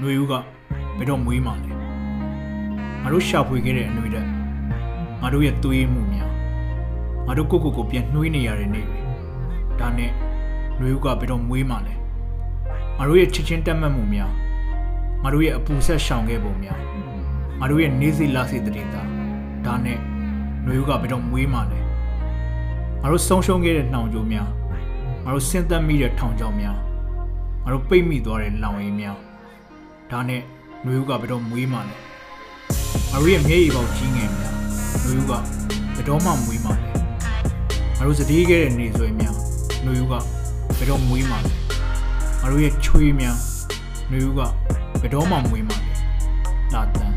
ຫນွေဦးကဘယ်တော့မွေးမှလဲငါတို့ရှာဖွေခဲ့တဲ့အနှွေတက်ငါတို့ရဲ့သွေးမှုများငါတို့ကိုကိုကိုပြန်နှွေးနေရတဲ့နေ့တွေဒါနဲ့ຫນွေဦးကဘယ်တော့မွေးမှလဲငါတို့ရဲ့ချစ်ချင်းတက်မှတ်မှုများငါတို့ရဲ့အပူဆက်ရှောင်ခဲ့ပုံများငါတို့ရဲ့နေစီလာစီတတိတာဒါနဲ့ຫນွေဦးကဘယ်တော့မွေးမှလဲငါတို့ဆုံးရှုံးခဲ့တဲ့နှောင်ကြိုးများငါတို့ဆင်းသက်မိတဲ့ထောင်ချောင်းများငါတို့ပိတ်မိသွားတဲ့လောင်ရည်များ ဒါနဲ့ຫນွေဦးကဘယ်တော့မွေးမှလဲငါတို့ရဲ့မျက်ရည်ပေါက်ကြီးငယ်များຫນွေဦးကဘယ်တော့မှမွေးမှလဲငါတို့စတေးခဲ့တဲ့နေဆွေများຫນွေဦးကဘယ်တော့မွေးမှလဲငါတို့ရဲ့ချွေးများຫນွေဦးကဘယ်တော့မှမွေးမှလဲလာတန်